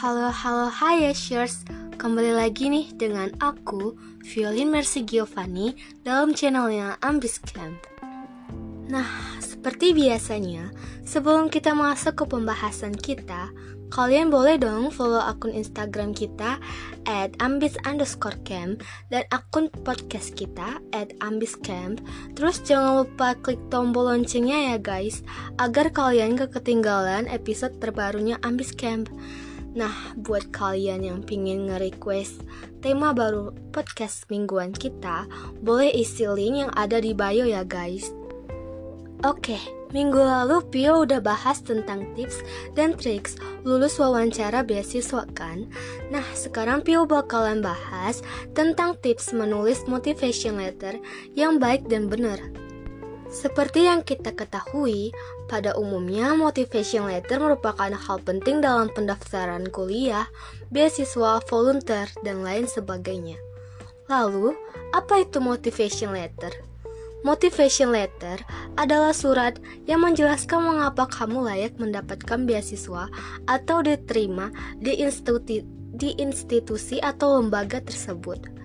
Halo, halo, hai Yeshers Kembali lagi nih dengan aku, Violin Mercy Giovanni Dalam channelnya Ambis Camp Nah, seperti biasanya Sebelum kita masuk ke pembahasan kita Kalian boleh dong follow akun Instagram kita at ambis underscore camp dan akun podcast kita at ambis camp. Terus jangan lupa klik tombol loncengnya ya guys, agar kalian gak ketinggalan episode terbarunya ambis camp. Nah, buat kalian yang pingin nge-request tema baru podcast mingguan kita, boleh isi link yang ada di bio ya guys. Oke, minggu lalu Pio udah bahas tentang tips dan triks lulus wawancara beasiswa kan? Nah, sekarang Pio bakalan bahas tentang tips menulis motivation letter yang baik dan benar. Seperti yang kita ketahui, pada umumnya motivation letter merupakan hal penting dalam pendaftaran kuliah, beasiswa, volunteer, dan lain sebagainya. Lalu, apa itu motivation letter? Motivation letter adalah surat yang menjelaskan mengapa kamu layak mendapatkan beasiswa atau diterima di institusi, atau lembaga tersebut.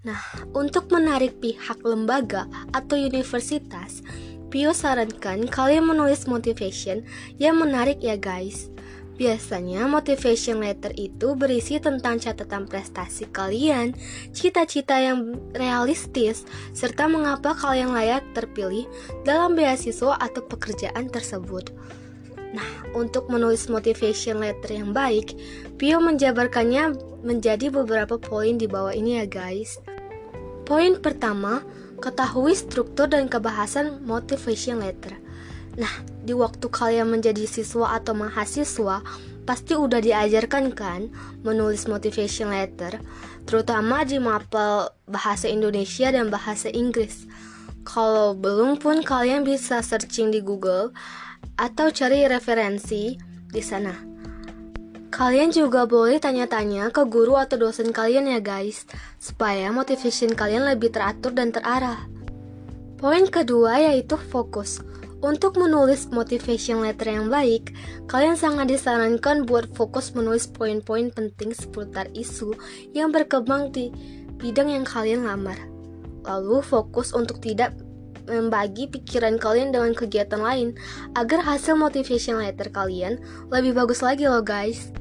Nah, untuk menarik pihak lembaga atau universitas, Pio sarankan kalian menulis motivation yang menarik ya guys. Biasanya motivation letter itu berisi tentang catatan prestasi kalian, cita-cita yang realistis, serta mengapa kalian layak terpilih dalam beasiswa atau pekerjaan tersebut. Nah, untuk menulis motivation letter yang baik, Pio menjabarkannya menjadi beberapa poin di bawah ini ya guys. Poin pertama, ketahui struktur dan kebahasan motivation letter. Nah, di waktu kalian menjadi siswa atau mahasiswa, pasti udah diajarkan kan menulis motivation letter, terutama di mapel bahasa Indonesia dan bahasa Inggris. Kalau belum pun kalian bisa searching di Google atau cari referensi di sana. Kalian juga boleh tanya-tanya ke guru atau dosen kalian ya guys, supaya motivation kalian lebih teratur dan terarah. Poin kedua yaitu fokus. Untuk menulis motivation letter yang baik, kalian sangat disarankan buat fokus menulis poin-poin penting seputar isu yang berkembang di bidang yang kalian lamar. Lalu fokus untuk tidak membagi pikiran kalian dengan kegiatan lain agar hasil motivation letter kalian lebih bagus lagi loh guys.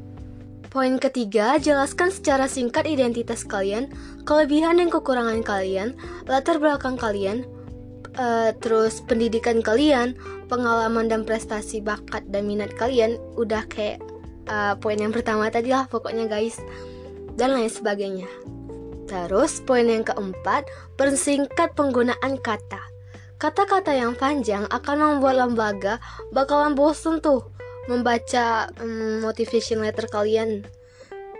Poin ketiga, jelaskan secara singkat identitas kalian, kelebihan dan kekurangan kalian, latar belakang kalian, uh, terus pendidikan kalian, pengalaman dan prestasi bakat dan minat kalian, udah kayak uh, poin yang pertama tadi lah pokoknya guys, dan lain sebagainya. Terus poin yang keempat, persingkat penggunaan kata. Kata-kata yang panjang akan membuat lembaga bakalan bosen tuh membaca um, motivation letter kalian.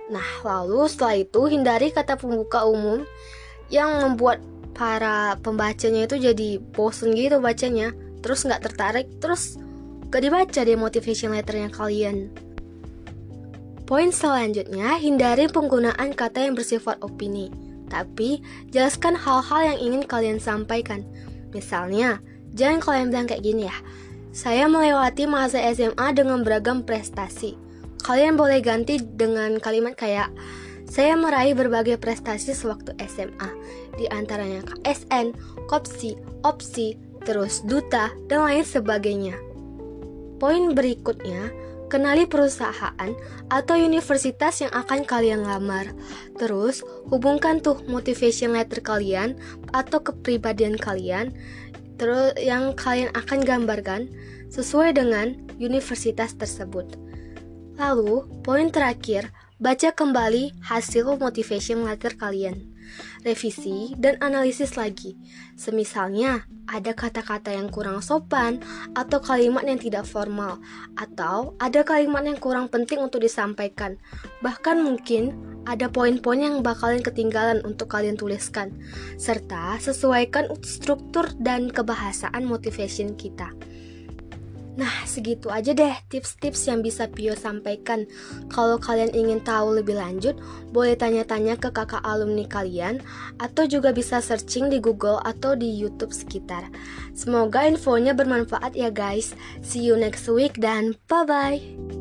Nah, lalu setelah itu hindari kata pembuka umum yang membuat para pembacanya itu jadi bosen gitu bacanya, terus nggak tertarik, terus gak dibaca deh motivation letternya kalian. Poin selanjutnya, hindari penggunaan kata yang bersifat opini, tapi jelaskan hal-hal yang ingin kalian sampaikan. Misalnya, jangan kalian bilang kayak gini ya, saya melewati masa SMA dengan beragam prestasi. Kalian boleh ganti dengan kalimat kayak saya meraih berbagai prestasi sewaktu SMA, di antaranya KSN, KOPSI, OPSI, terus duta, dan lain sebagainya. Poin berikutnya, kenali perusahaan atau universitas yang akan kalian lamar. Terus, hubungkan tuh motivation letter kalian atau kepribadian kalian terus yang kalian akan gambarkan sesuai dengan universitas tersebut. Lalu, poin terakhir, baca kembali hasil motivation letter kalian. Revisi dan analisis lagi. Semisalnya, ada kata-kata yang kurang sopan atau kalimat yang tidak formal atau ada kalimat yang kurang penting untuk disampaikan. Bahkan mungkin ada poin-poin yang bakalan ketinggalan untuk kalian tuliskan, serta sesuaikan struktur dan kebahasaan motivation kita. Nah, segitu aja deh tips-tips yang bisa Pio sampaikan. Kalau kalian ingin tahu lebih lanjut, boleh tanya-tanya ke kakak alumni kalian, atau juga bisa searching di Google atau di YouTube sekitar. Semoga infonya bermanfaat ya guys. See you next week dan bye-bye.